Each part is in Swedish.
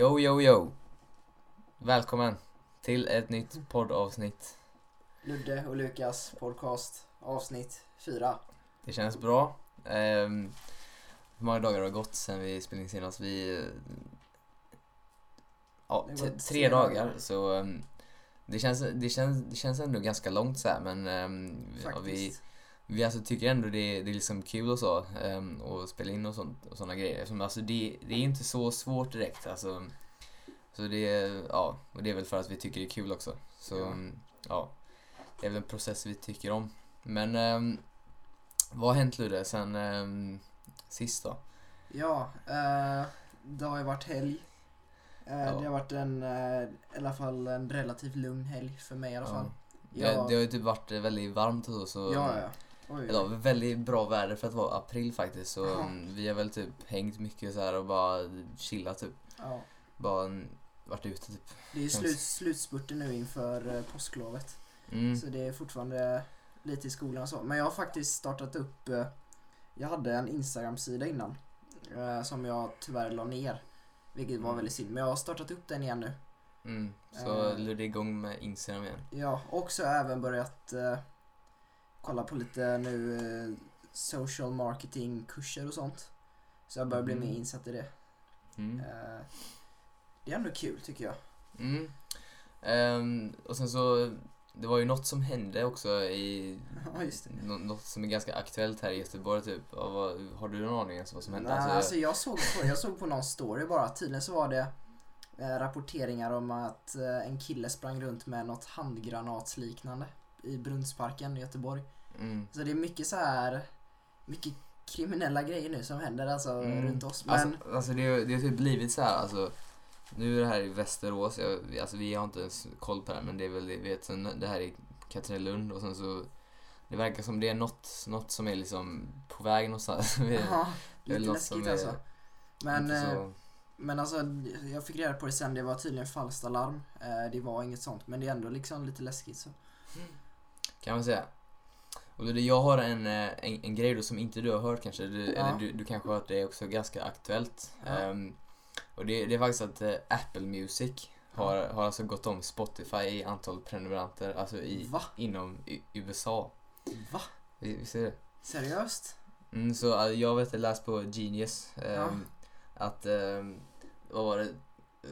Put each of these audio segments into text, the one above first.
Yo, yo, yo. Välkommen till ett nytt poddavsnitt. Ludde och Lukas podcast avsnitt 4. Det känns bra. Ehm, hur många dagar har det gått sen vi spelade in senast? Vi... eh, Ja, Det har t- gått tre tre dagar. dagar. Så ehm, det känns, det, känns, det känns ändå ganska långt så här, men ehm, ja, vi, Faktiskt. Vi alltså tycker ändå det, det är liksom kul och så. Um, och spela in och, sånt, och såna grejer. Som, alltså, det, det är inte så svårt direkt. Alltså, så det, ja, och det är väl för att vi tycker det är kul också. Så Ja. ja, det är väl en process vi tycker om. Men ehm, vad har hänt Ludde sen ehm, sist då? Ja, eh, det har ju varit helg. Eh, Ja. Det har varit en, eh, i alla fall en relativt lugn helg för mig i alla fall. Det, Ja, det har ju typ varit väldigt varmt och så. så ja, ja. Oj, Eller, väldigt bra väder för att vara april faktiskt. Så Ja. mm, vi har väl typ hängt mycket så här och bara chillat typ. ja. Bara mm, varit ute typ. Det är slut, slutspurten nu inför eh, påsklovet. Mm. Så det är fortfarande lite i skolan och så. Men jag har faktiskt startat upp, eh, jag hade en Instagram-sida innan. eh, Som jag tyvärr la ner. Vilket var väldigt synd. Men jag har startat upp den igen nu. Mm. Så. Ludde är igång med Instagram igen. Ja, och så har jag även börjat eh, kolla på lite nu eh, social marketing kurser och sånt. Så jag börjar bli Mhm. mer insatt i det. Mm. Eh, det är ändå kul tycker jag. Mm. Ehm, och sen så, det var ju något som hände också i, Ja, just det. nå- något som är ganska aktuellt här i Göteborg typ. Vad, har du någon aning om vad som hände? Nej, Alltså, alltså jag såg, på, jag såg på någon story bara. Tydligen så var det eh, rapporteringar om att eh, en kille sprang runt med något handgranatsliknande i Brunnsparken i Göteborg. mm. Så det är mycket så här mycket kriminella grejer nu som händer alltså Mm. runt oss. Men Alltså, alltså det, det har typ blivit så här, alltså nu är det här i Västerås, jag, alltså vi har inte ens koll på det här men det är väl, vi vet, sen det här i Katrinelund och sen så det verkar som det är något, något som är liksom på väg någonstans. Ja, det lite läskigt alltså. Men, inte eh, så, men alltså, jag fick reda på det sen, det var tydligen falskt alarm. Eh, Det var inget sånt, men det är ändå liksom lite läskigt så. Kan man säga. Och det, jag har en, eh, en, en grej då som inte du har hört kanske, du, Ja. eller du, du kanske har hört det är också ganska aktuellt. Ja. Ehm, och det, det är faktiskt att eh, Apple Music har, har alltså gått om Spotify i antal prenumeranter, alltså i, Va? inom i, USA. Va? Vi, vi ser det. Seriöst? Mm, så eh, jag vet, jag läste på Genius Ja. att, ehm, vad var det? Eh,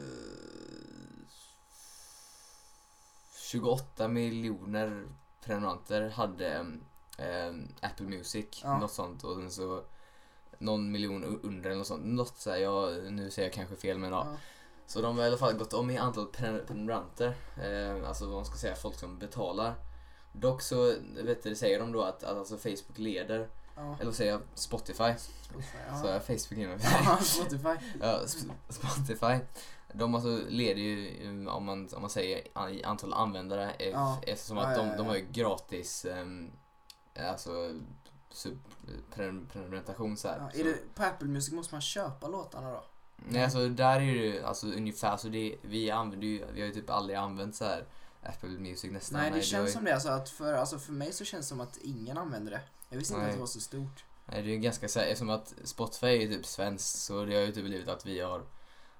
28 miljoner prenumeranter hade ehm, Apple Music, Ja. något sånt och sen så någon miljon under eller något sånt. Något så här, jag, nu säger jag kanske fel men ja. Ja. Så de har i alla fall gått om i antal pre- prenumeranter, eh, alltså vad man ska säga, folk som betalar. Dock så vet du, säger de då att, att alltså Facebook leder Ja. eller vad säger jag? Spotify. Spotify, Så ja. jag Facebook innan. Ja, Spotify. ja, Sp- Spotify. De alltså leder ju, um, om man, om man säger antal användare, eh, Ja. eftersom att de, de har ju gratis um, alltså sub, prenumeration så här. Ja, så, är det, på Apple Music måste man köpa låtarna då? Nej alltså där är det alltså, ungefär så det, vi använder ju, vi har ju typ aldrig använt så här Apple Music nästan. Nej, det har känns ju- som det. Alltså, att för, alltså, för mig så känns det som att ingen använder det. Jag visste inte Nej. att det var så stort. Nej, det är ju ganska så här, eftersom att Spotify är ju typ svenskt så det har ju typ blivit att vi har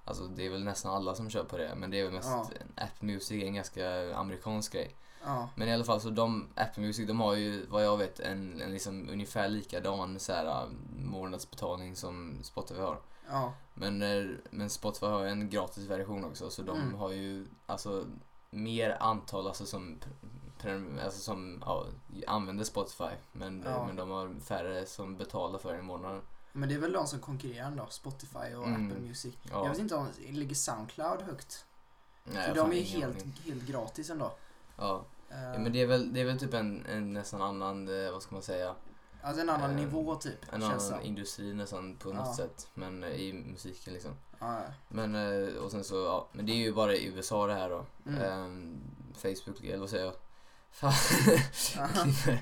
Alltså det är väl nästan alla som kör på det men det är väl mest Ja. Apple Music är en ganska amerikansk grej. Ja. Men i alla fall så de, Apple Music de har ju vad jag vet en, en liksom ungefär likadan så här, um, månadsbetalning som Spotify har. Ja. Men, eh, men Spotify har ju en gratis version också så de Mm. har ju alltså mer antal alltså som, alltså som ja, använder Spotify men, men de har färre som betalar för det i månaden. Men det är väl de som konkurrerar då, Spotify och Mm. Apple Music. Ja. Jag vet inte om, ligger Soundcloud högt? Nej, för de är ju helt, helt gratis ändå. Ja. Eh, ja, men det är väl, det är väl typ en, en nästan annan, eh, vad ska man säga, Alltså en annan eh, nivå typ, en annan det industri nästan på något Ja. sätt. Men i musiken liksom. ja. Men, och sen så, ja, men det är ju bara i USA det här då. Mm. Ehm, Facebook, eller vad säger jag?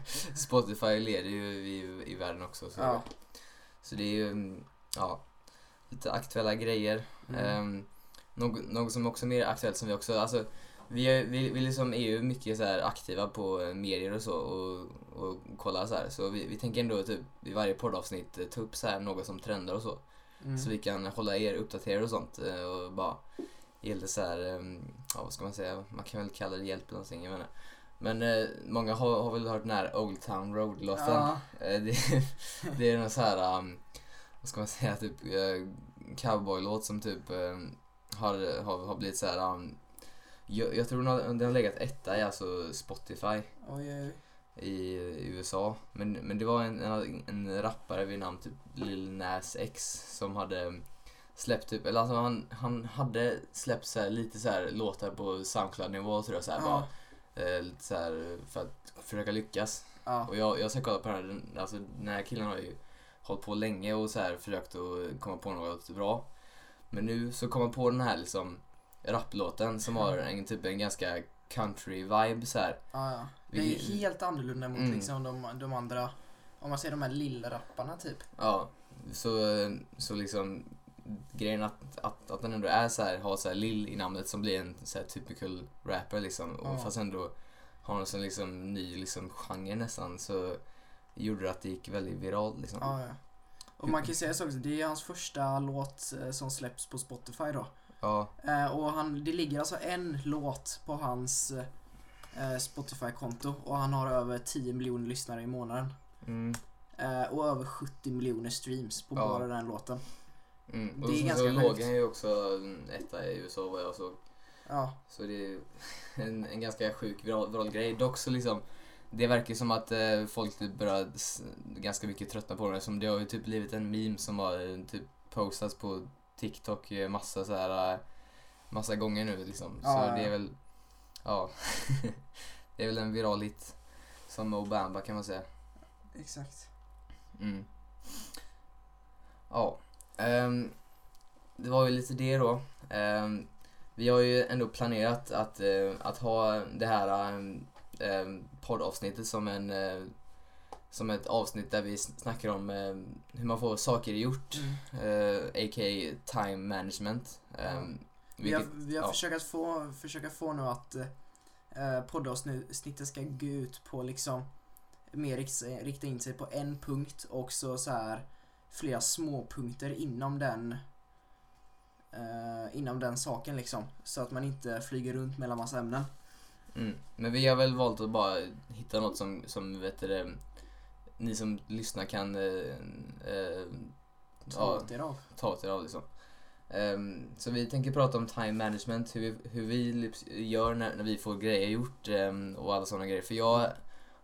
Spotify leder ju i, i världen också. Så, Ja. Så det är ju, mm, ja, lite aktuella grejer. Mm. Mm. något, något som också är mer aktuellt som vi också, alltså vi, är, vi, vi liksom är ju mycket så aktiva på medier och så och, och kollar så här. Så vi, vi tänker ändå typ i varje poddavsnitt eh, ta upp så här något som trendar och så. Mm. Så vi kan hålla er uppdaterade och sånt eh, och bara ge lite så här, eh, ja vad ska man säga, man kan väl kalla det hjälp eller någonting, jag menar. Men eh, många har, har väl hört den här Old Town Road-låten. Ja. Eh, det, det är någon så här, um, vad ska man säga, typ uh, cowboylåt som typ eh, har, har, har blivit så här. Um, jag, jag tror den har, den har legat etta i alltså Spotify Oj, oj, i, i USA. Men, men det var en, en, en rappare vid namn typ Lil Nas X som hade släppt typ, eller alltså han, han hade släppt så lite så här låtar på Soundcloud-nivå tror jag så här, bara, Ja. Eh, lite så här för att försöka lyckas. Ja. Och jag, jag ska kolla på den här, alltså den här killen har ju hållit på länge och så här försökt att komma på något bra. Men nu så kom han på den här liksom rapplåten som har en typ en ganska country vibe så här. Ja, ja. Det är helt annorlunda mot Mm. liksom de, de andra, om man ser de här lillrapparna typ. Ja, så, så liksom grejen att, att, att den ändå är så här, har så här lill i namnet som blir en så här typical rapper liksom. Och Ja. fast ändå har en sån liksom ny liksom genre nästan så gjorde det att det gick väldigt viralt liksom. Ja, ja. Och man kan ju säga så också, det är hans första låt eh, som släpps på Spotify då. Ja, Eh, och han, det ligger alltså en låt på hans eh, Spotify-konto och han har över 10 miljoner lyssnare i månaden. mm, och över 70 miljoner streams på Ja. bara den låten. Mm. Det Och är så, ganska så låg han ju också etta i USA vad jag såg. Ja, Så det är en, en ganska sjuk viral, viral grej. Dock så liksom, det verkar som att eh, folk typ börjar ganska mycket tröttna på det. Som det har ju typ blivit en meme som har eh, typ postats på TikTok eh, massa så här eh, massa gånger nu liksom. Ja, så ja, det är väl, ja. det är väl en viral hit. Som Obamba kan man säga. exakt. Mm. Ja. Ehm, det var ju lite det då. Ehm, vi har ju ändå planerat att, eh, att ha det här um, poddavsnittet som en eh, som ett avsnitt där vi snackar om eh, hur man får saker gjort, Mm. uh, a.k.a. time management. Um, Vi har, vilket- vi har ja. försökt, få, försöka få nu att eh, poddavsnittet ska gå ut på liksom mer rikta in sig på en punkt och så, så här flera små punkter inom den eh, inom den saken liksom. Så att man inte flyger runt mellan massa ämnen. Mm. Men vi har väl valt att bara hitta något som, som vet det, ni som lyssnar kan eh, eh, Ta åt er av. ta åt er av liksom. Ehm, så vi tänker prata om time management, hur vi, hur vi gör när, när vi får grejer gjort ehm, och alla sådana grejer. För jag,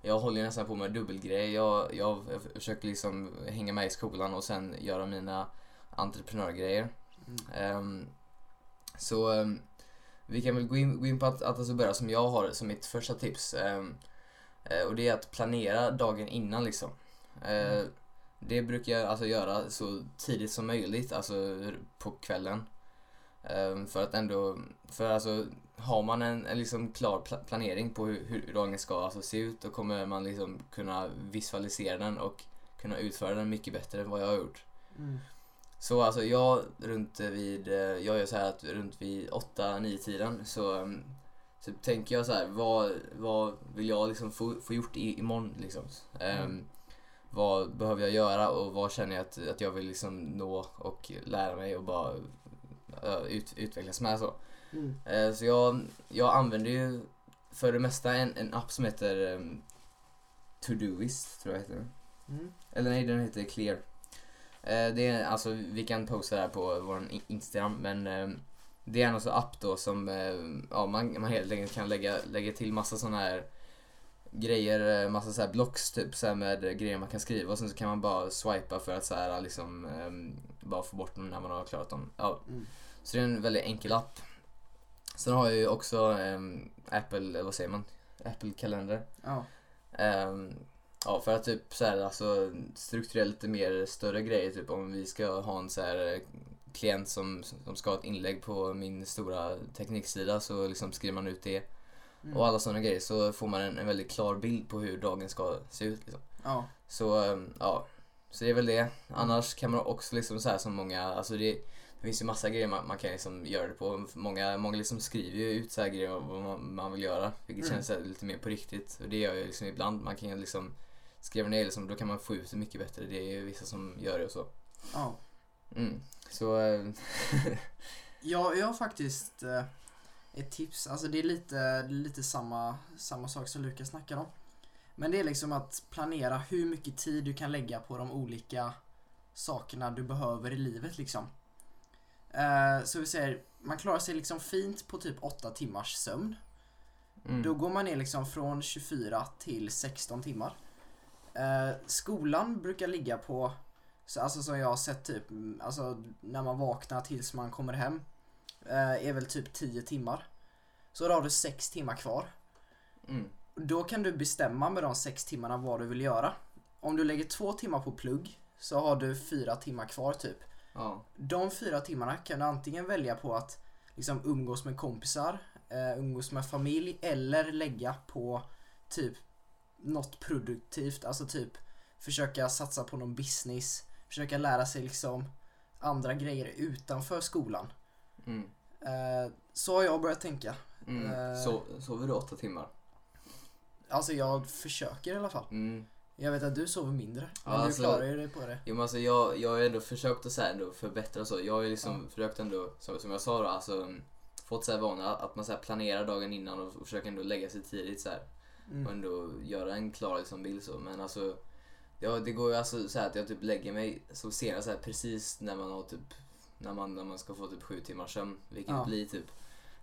jag håller nästan på med dubbelgrejer. Jag, jag, jag försöker liksom hänga med i skolan och sen göra mina entreprenörgrejer. Mm. Ehm, så ehm, vi kan väl gå in, gå in på att, att alltså börja som jag har som mitt första tips. Eh, och det är att planera dagen innan liksom. Eh, Mm. Det brukar jag alltså göra så tidigt som möjligt, alltså på kvällen. För att ändå, för alltså har man en, en liksom klar pla- planering på hur, hur dagen ska alltså se ut då kommer man liksom kunna visualisera den och kunna utföra den mycket bättre än vad jag har gjort. Mm. Så alltså jag runt vid, eh, jag gör så här att runt vid 8-9 tiden så, um, så tänker jag så här, vad, vad vill jag liksom få, få gjort i, imorgon liksom? Mm. Vad behöver jag göra och vad känner jag att, att jag vill liksom nå och lära mig och bara uh, ut, utvecklas med så. Mm. Eh, så jag, jag använder ju för det mesta en, en app som heter um, Todoist, tror jag heter. Mm. Eller nej, den heter Clear. Eh, det är, alltså, vi kan posta det här på vår Instagram, men eh, det är en alltså app då som eh, ja, man, man helt enkelt kan lägga, lägga till massa sådana här grejer, eh, massa så här blocks typ så med grejer man kan skriva och sen så kan man bara swipa för att så här liksom eh, bara få bort dem när man har klarat dem. Ja, Mm. så det är en väldigt enkel app. Sen har jag ju också ehm, Apple, eller vad säger man? Apple kalender. Ja. Ehm, ja, för att typ så här, alltså, strukturera lite mer större grejer. Typ om vi ska ha en så här, eh, klient som, som ska ha ett inlägg på min stora tekniksida så liksom skriver man ut det. Mm. Och alla sådana grejer så får man en, en väldigt klar bild på hur dagen ska se ut. Liksom. Ja. Så ehm, ja, så det är väl det. Annars kan man också liksom så här som många, alltså det, det finns ju massa grejer man, man kan liksom göra det på. Många, många liksom skriver ju ut så här grejer vad man, man vill göra. Vilket Mm. känns lite mer på riktigt. Och det gör jag liksom ibland. Man kan ju liksom skriva ner liksom, då kan man få ut det mycket bättre. Det är ju vissa som gör det och så. Ja. Mm. Så, eh, Jag, jag har faktiskt eh, ett tips. Alltså det är lite, lite samma, samma sak som Lukas snackar om. Men det är liksom att planera hur mycket tid du kan lägga på de olika sakerna du behöver i livet liksom. Eh, så vi säger, man klarar sig liksom fint på typ 8 timmars sömn. mm. Då går man ner liksom från 24 till 16 timmar. Eh, skolan brukar ligga på, så, alltså som jag har sett typ, mm, alltså när man vaknar tills man kommer hem. Eh, är väl typ 10 timmar. Så då har du 6 timmar kvar. Mm. Då kan du bestämma med de 6 timmarna vad du vill göra. Om du lägger 2 timmar på plugg så har du 4 timmar kvar typ. Ja. De fyra timmarna kan du antingen välja på att liksom umgås med kompisar, eh, umgås med familj eller lägga på typ något produktivt, alltså typ försöka satsa på någon business, försöka lära sig liksom andra grejer utanför skolan. Mm. Eh, så har jag börjat tänka. Mm. Eh. Så, sover du åtta timmar? Alltså jag försöker i alla fall. Mm. Jag vet att du sover mindre, men Ja, du alltså- klarar ju dig på det. Jo, men alltså, jag, jag har ändå försökt att så här, ändå förbättra så. Jag har ju liksom försökt ändå, som, som jag sa då, alltså, mm, fått så här vana att man så här planerar dagen innan och, och försöker ändå lägga sig tidigt så här, och Mm. ändå göra en klar liksom, bild så. Men alltså, ja, det går ju alltså så här att jag typ lägger mig så senare så här, precis när man har typ, när man, när man ska få typ sju timmars sömn. Vilket Ja. blir typ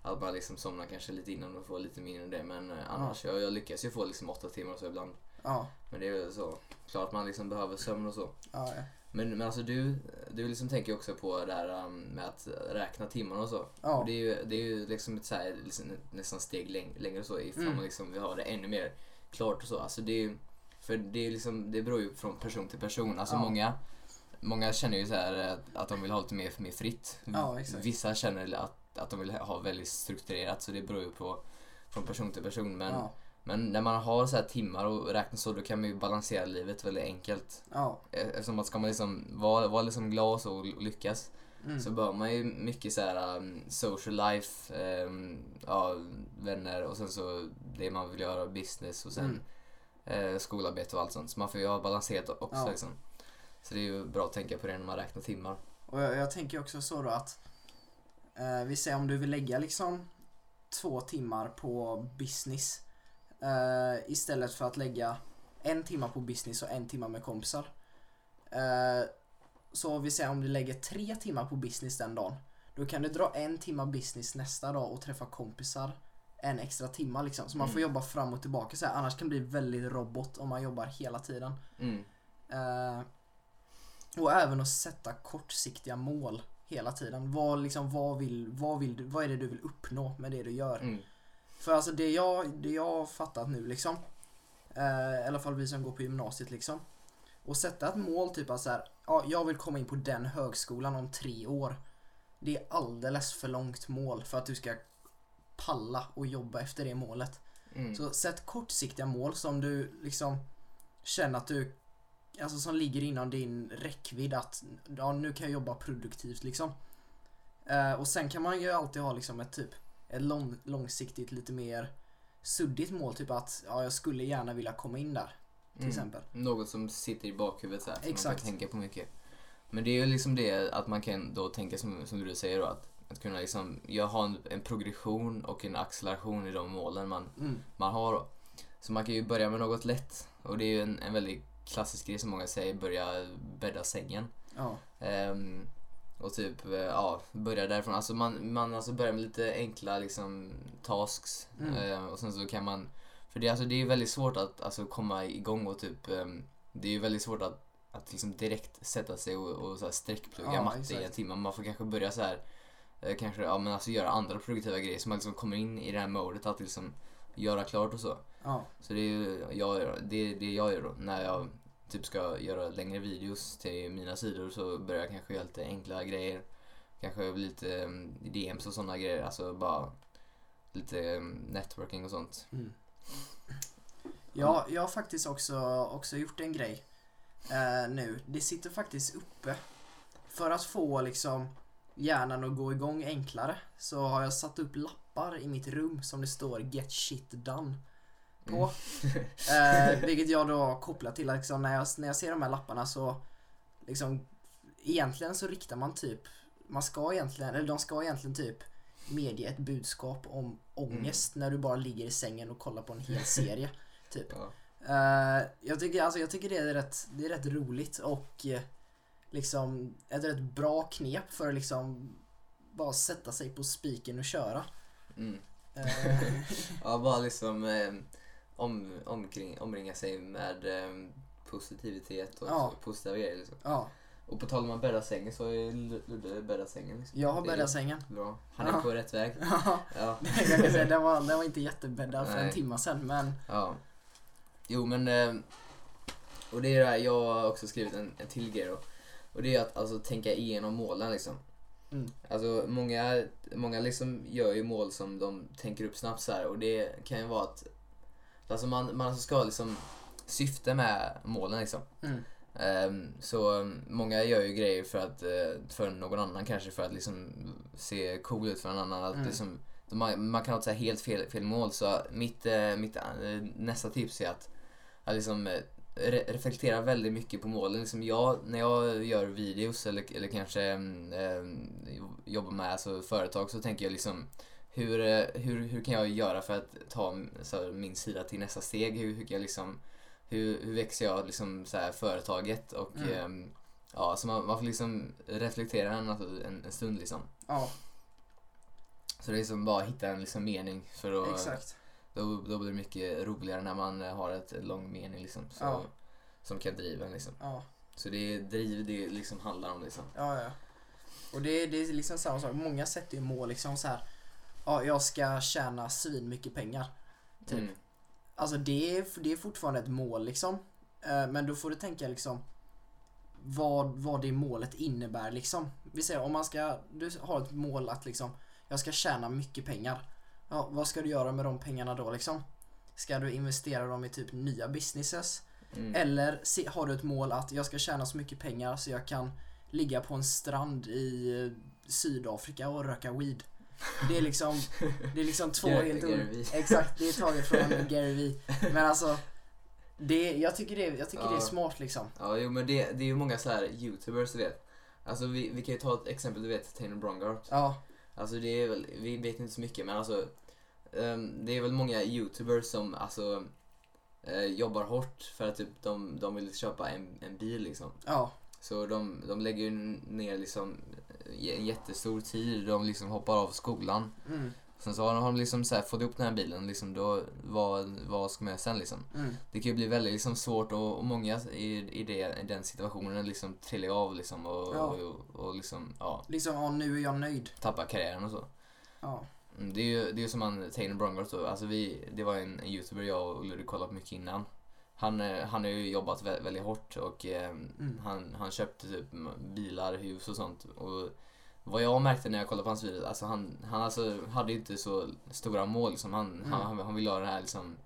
att man liksom somnar kanske lite innan och får lite mindre än det. Men eh, annars, jag, jag lyckas ju få liksom åtta timmar och så ibland. Ja, Men det är ju så, klart man liksom behöver sömn och så. ja, ja. Men, men alltså du, du liksom tänker också på det här um, med att räkna timmar och så. Ja. Det är ju, det är ju liksom ett så här, liksom, nästan steg läng, längre och så ifall Mm. man liksom vill ha det ännu mer klart och så. Alltså det är för det är liksom, det beror ju från person till person. Alltså Ja. många, många känner ju så här att, att de vill ha lite mer, mer fritt. Ja. Vissa känner att, att de vill ha väldigt strukturerat så det beror ju på från person till person. Men, men när man har så här timmar och räknar så då kan man ju balansera livet väldigt enkelt. ja. Eh, Eftersom att ska man liksom vara, vara liksom glad och så och lyckas Mm. så bör man ju mycket så här um, social life, um, ja, vänner och sen så det man vill göra, business och sen eh, skolarbete och allt sånt. Så man får ju ha balanserat också Ja. liksom. Så det är ju bra att tänka på det när man räknar timmar. Och jag, jag tänker också så då att eh, vi säger om du vill lägga liksom två timmar på business eh, istället för att lägga en timme på business och en timme med kompisar. Eh, så vi säger om du lägger tre timmar på business den dagen. Då kan du dra en timme business nästa dag och träffa kompisar en extra timma liksom. Så man får Mm. jobba fram och tillbaka så här. Annars kan det bli väldigt robot om man jobbar hela tiden. Mm. Eh, och även att sätta kortsiktiga mål hela tiden. Vad, liksom, vad, vill, vad, vill vad är det du vill uppnå med det du gör? Mm. För alltså det jag, det jag har fattat nu liksom, eh, i alla fall vi som går på gymnasiet liksom. Och sätta ett mål typ att så här, ja, jag vill komma in på den högskolan om tre år. Det är alldeles för långt mål för att du ska palla och jobba efter det målet. Mm. Så sätt kortsiktiga mål som du liksom känner att du Alltså som ligger inom din räckvidd att ja, nu kan jag jobba produktivt liksom. Eh, och sen kan man ju alltid ha liksom ett typ ett lång, långsiktigt lite mer suddigt mål typ att ja, jag skulle gärna vilja komma in där till Mm. exempel. Något som sitter i bakhuvudet så här, som Exakt. man kan tänka på mycket. Men det är ju liksom det att man kan då tänka som, som du säger då, att, att kunna liksom, jag har en, en progression och en acceleration i de målen man, Mm. man har då. Så man kan ju börja med något lätt och det är ju en, en väldigt klassisk grej som många säger, börja bädda sängen. Ja, Ehm, och typ, eh, ja, börja därifrån. Alltså man, man alltså börjar med lite enkla liksom tasks Mm. eh, och sen så kan man, för det, alltså, det är väldigt svårt att alltså, komma igång och typ, ehm, det är ju väldigt svårt att, att liksom direkt sätta sig och, och så här sträckplugga Ja, matte i exakt. en timme. Man får kanske börja så här eh, kanske, ja men alltså göra andra produktiva grejer så man liksom kommer in i det här modet att liksom göra klart och så. ja, Så det är ju jag, det, är det jag gör då när jag typ ska göra längre videos till mina sidor så börjar jag kanske göra lite enkla grejer. Kanske lite mm, um, DMs och sådana grejer, alltså bara lite um, networking och sånt. Mm. Ja, jag har faktiskt också, också gjort en grej eh, nu. Det sitter faktiskt uppe. För att få liksom hjärnan att gå igång enklare så har jag satt upp lappar i mitt rum som det står Get shit done på. Eh, vilket jag då kopplar till liksom när jag, när jag ser de här lapparna så liksom egentligen så riktar man typ, man ska egentligen, eller de ska egentligen typ medge ett budskap om ångest när du bara ligger i sängen och kollar på en hel serie. typ. Ja. Eh, jag, tycker, alltså, jag tycker det är rätt, det är rätt roligt och eh, liksom ett rätt bra knep för att liksom bara sätta sig på spiken och köra. Mm. Eh, Ja, bara liksom eh, om, omkring, omringa sig med eh, positivitet och Ja. så, positiva grejer. Liksom. ja, Och på tal om att bädda sängen så Lu- Ludde bäddat sängen. Liksom. jag har är bäddat sängen. Bra. Han är Ja. på rätt väg. Ja, Ja. jag kan säga, den var, den var inte jättebäddad för en timme sedan men ja. Jo men, eh, och det är det här, jag har också skrivit en, en till grej då. Och det är att alltså tänka igenom målen liksom. Mm. Alltså många, många liksom gör ju mål som de tänker upp snabbt så här och det kan ju vara att alltså man, man ska ha liksom syfte med målen liksom. mm, Ehm, så um, många gör ju grejer för att eh, för någon annan kanske för att liksom se cool ut för en annan. Att Mm. liksom, man, man kan ha ett helt fel, fel mål så mitt, eh, mitt eh, nästa tips är att, att liksom, re reflektera väldigt mycket på målen. Liksom jag, när jag gör videos eller, eller kanske eh, jobbar med alltså, företag så tänker jag liksom hur, eh, hur, hur kan jag göra för att ta så här, min sida till nästa steg? Hur, hur kan jag liksom hur, hur växer jag liksom så här, företaget och Mm. ehm, ja, så man, man får liksom reflektera en, alltså, en, en stund liksom. ja Så det är liksom bara hitta en liksom mening för att exakt. då, då blir det mycket roligare när man eh, har ett lång mening liksom. Så, Ja. Som kan driva en liksom. Ja, Så det är driv det liksom handlar om liksom. ja, ja. Och det, det är liksom samma sak, många sätter ju mål liksom så här. Ja, jag ska tjäna svin mycket pengar. Typ. Mm. Alltså det är, det är fortfarande ett mål liksom. Eh, Men då får du tänka liksom vad, vad det målet innebär liksom. Vi säger om man ska, du har ett mål att liksom jag ska tjäna mycket pengar. Ja, vad ska du göra med de pengarna då liksom? Ska du investera dem i typ nya businesses? Mm. Eller har du ett mål att jag ska tjäna så mycket pengar så jag kan ligga på en strand i eh, Sydafrika och röka weed? Det är liksom, det är liksom två helt olika. Exakt, det är taget från Gary Vee. Men alltså, det, jag tycker, det, jag tycker det är Ja. smart liksom. Ja, jo men det, det är ju många så här youtubers du vet. Alltså vi, vi kan ju ta ett exempel, du vet Taylor Brongart. Ja, Alltså det är väl, vi vet inte så mycket men alltså ehm, det är väl många youtubers som alltså eh, jobbar hårt för att typ de, de vill köpa en, en bil liksom. ja, Så de, de lägger ju ner liksom en jättestor tid, de liksom hoppar av skolan. mm, Sen så har de, har de liksom så här fått ihop den här bilen, liksom då, vad, vad ska man göra sen liksom? mm, Det kan ju bli väldigt liksom svårt och, och många i, i, det, i den situationen liksom trillar av liksom och, Ja. och, och, liksom, ja, liksom ja, nu är jag nöjd. tappar karriären och så. Ja, Mm, Det är ju det är som han, Taylor Brongart då. Alltså vi, det var en, en youtuber jag och Ludvig kollade på mycket innan. Han, eh, han har ju jobbat vä- väldigt hårt och eh, Mm. han, han köpte typ bilar, hus och sånt. Och vad jag märkte när jag kollade på hans videos, alltså han, han alltså hade inte så stora mål. Liksom. Han, Mm. han, han, ville ha det här liksom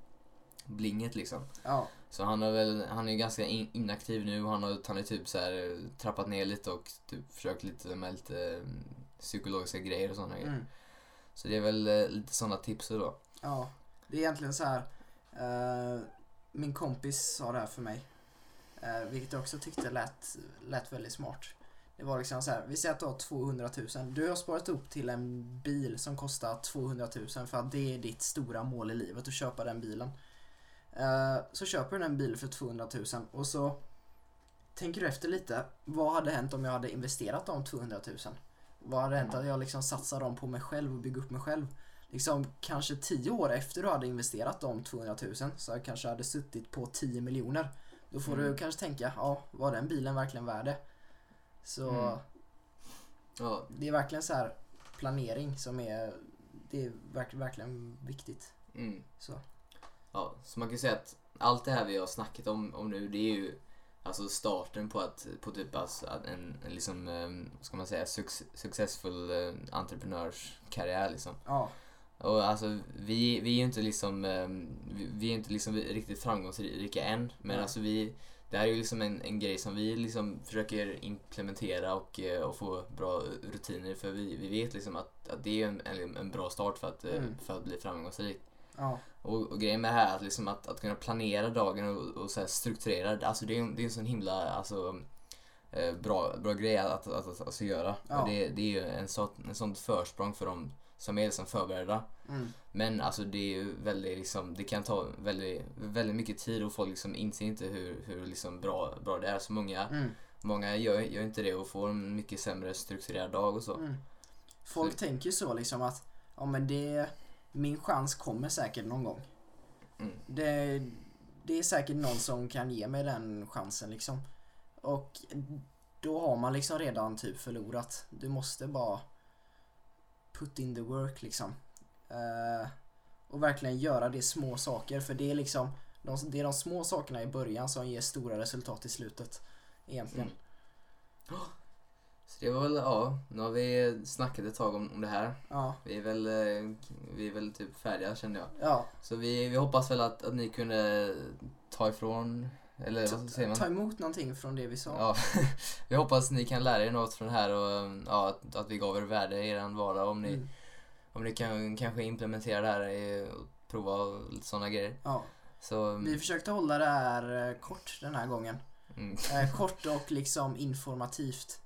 blinget liksom. ja, Så han, har väl, han är ganska in, inaktiv nu. Han har, han har typ så här, eh, trappat ner lite och typ försökt lite med lite eh, psykologiska grejer och sådana grejer. mm, Så det är väl lite sådana tips då. ja. Det är egentligen så här. eh, min kompis sa det här för mig. Eh, vilket jag också tyckte lät, lät väldigt smart. Det var liksom så här, vi säger att du har 200 000. Du har sparat upp till en bil som kostar 200 000 för att det är ditt stora mål i livet att köpa den bilen. Eh, så köper du den bilen för 200 000 och så tänker du efter lite. Vad hade hänt om jag hade investerat de 200 000? Vad hade hänt att jag liksom satsar dem på mig själv och bygger upp mig själv? Liksom kanske 10 år efter du hade investerat de 200 000 så jag kanske hade suttit på 10 miljoner. Då får Mm. du kanske tänka, ja, var den bilen verkligen värd det? Så Mm. Ja, det är verkligen så här planering som är, det är verk, verkligen viktigt. mm. Så. ja, så man kan säga att allt det här vi har snackat om, om nu, det är ju alltså starten på att, på typ alltså att en, en liksom, eh, vad ska man säga, suc- successful eh, entreprenörskarriär liksom. Ja, Och alltså vi, vi är ju inte liksom, eh, vi, är inte liksom riktigt framgångsrika än. Men Nej. alltså vi, det här är ju liksom en, en grej som vi liksom försöker implementera och, eh, och få bra rutiner för vi, vi vet liksom att, att det är en, en, en bra start för att, eh, Mm. för att bli framgångsrik. ja, Och, och grejen med det här är att, liksom att, att kunna planera dagen och, och så strukturera, alltså det är, det är en sån himla, alltså eh, bra, bra grej att, att, att, att göra. Ja. Och det, det är ju en sånt, en sånt försprång för dem som är liksom förberedda. Mm. Men alltså det är ju väldigt liksom, det kan ta väldigt, väldigt mycket tid och folk liksom inser inte hur, hur liksom bra, bra det är. Så många, Mm. många gör, gör inte det och får en mycket sämre strukturerad dag och så. Mm. Folk Så- tänker ju så liksom att ja, men det, min chans kommer säkert någon gång. Mm. Det, det är säkert någon som kan ge mig den chansen liksom. Och då har man liksom redan typ förlorat. Du måste bara put in the work liksom. Eh, och verkligen göra det små saker för det är liksom de, det är de små sakerna i början som ger stora resultat i slutet. Egentligen. Mm. Så det var väl, ja, nu har vi snackat ett tag om, om det här. Ja, Vi är väl, eh, vi är väl typ färdiga känner jag. ja. Så vi, vi hoppas väl att, att ni kunde ta ifrån, eller vad säger man? Ta emot någonting från det vi sa. Ja, vi hoppas ni kan lära er något från det här och ja, att, att vi gav er värde i er vardag. Om ni, Mm. om ni kan kanske implementera det här i, och prova lite sådana grejer. Ja. Så, Vi försökte hålla det här eh, kort den här gången. mm, Eh, kort och liksom informativt.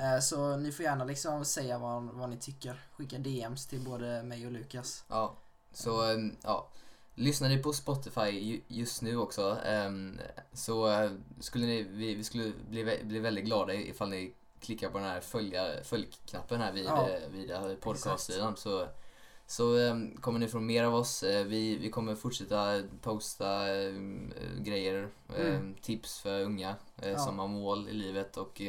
Eh, så ni får gärna liksom säga vad, vad ni tycker. Skicka DMs till både mig och Lukas. ja, så um, ja. Lyssnar ni på Spotify ju- just nu också um, så eh, skulle ni, vi, vi skulle bli, bli väldigt glada ifall ni klickar på den här följa, följknappen här vid, Ja, eh, vid eh, podcastsidan. Så, så um, kommer ni få mer av oss. Vi, vi kommer fortsätta posta grejer, Mm. um, tips för unga Ja. som har mål i livet. Och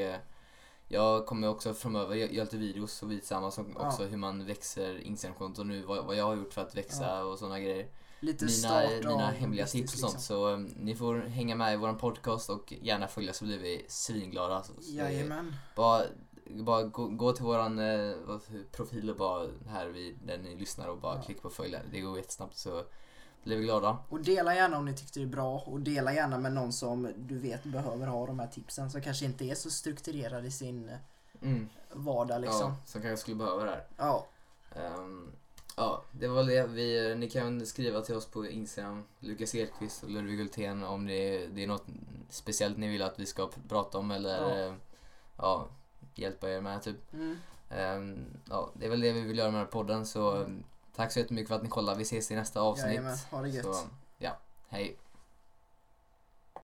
jag kommer också framöver gö- göra lite videos och vi tillsammans och Ja. också hur man växer Instagramkonto nu, vad, vad jag har gjort för att växa och sådana grejer. Lite Mina, mina hemliga tips och sånt. liksom. Så um, ni får hänga med i vår podcast och gärna följa så blir vi svinglada. Så, så Jajamän. bara bara gå, gå till våran eh, profil och bara här vid, där ni lyssnar och bara Ja. klicka på följa. Det går jättesnabbt så blir vi glada. Och dela gärna om ni tyckte det är bra och dela gärna med någon som du vet behöver ha de här tipsen som kanske inte är så strukturerad i sin eh, Mm. vardag liksom. Ja, som kanske skulle behöva det här. Ja. Ehm, ja, det var det. Vi, ni kan skriva till oss på Instagram, Lukas Edqvist och Ludvig Hultén om det, det är något speciellt ni vill att vi ska pr- prata om eller Ja. ja. ja, hjälpa er med typ. Mm. Ehm, ja, det är väl det vi vill göra med den här podden så tack så jättemycket för att ni kollar. Vi ses i nästa avsnitt. Jajamän, ha det gött. Så, ja, hej.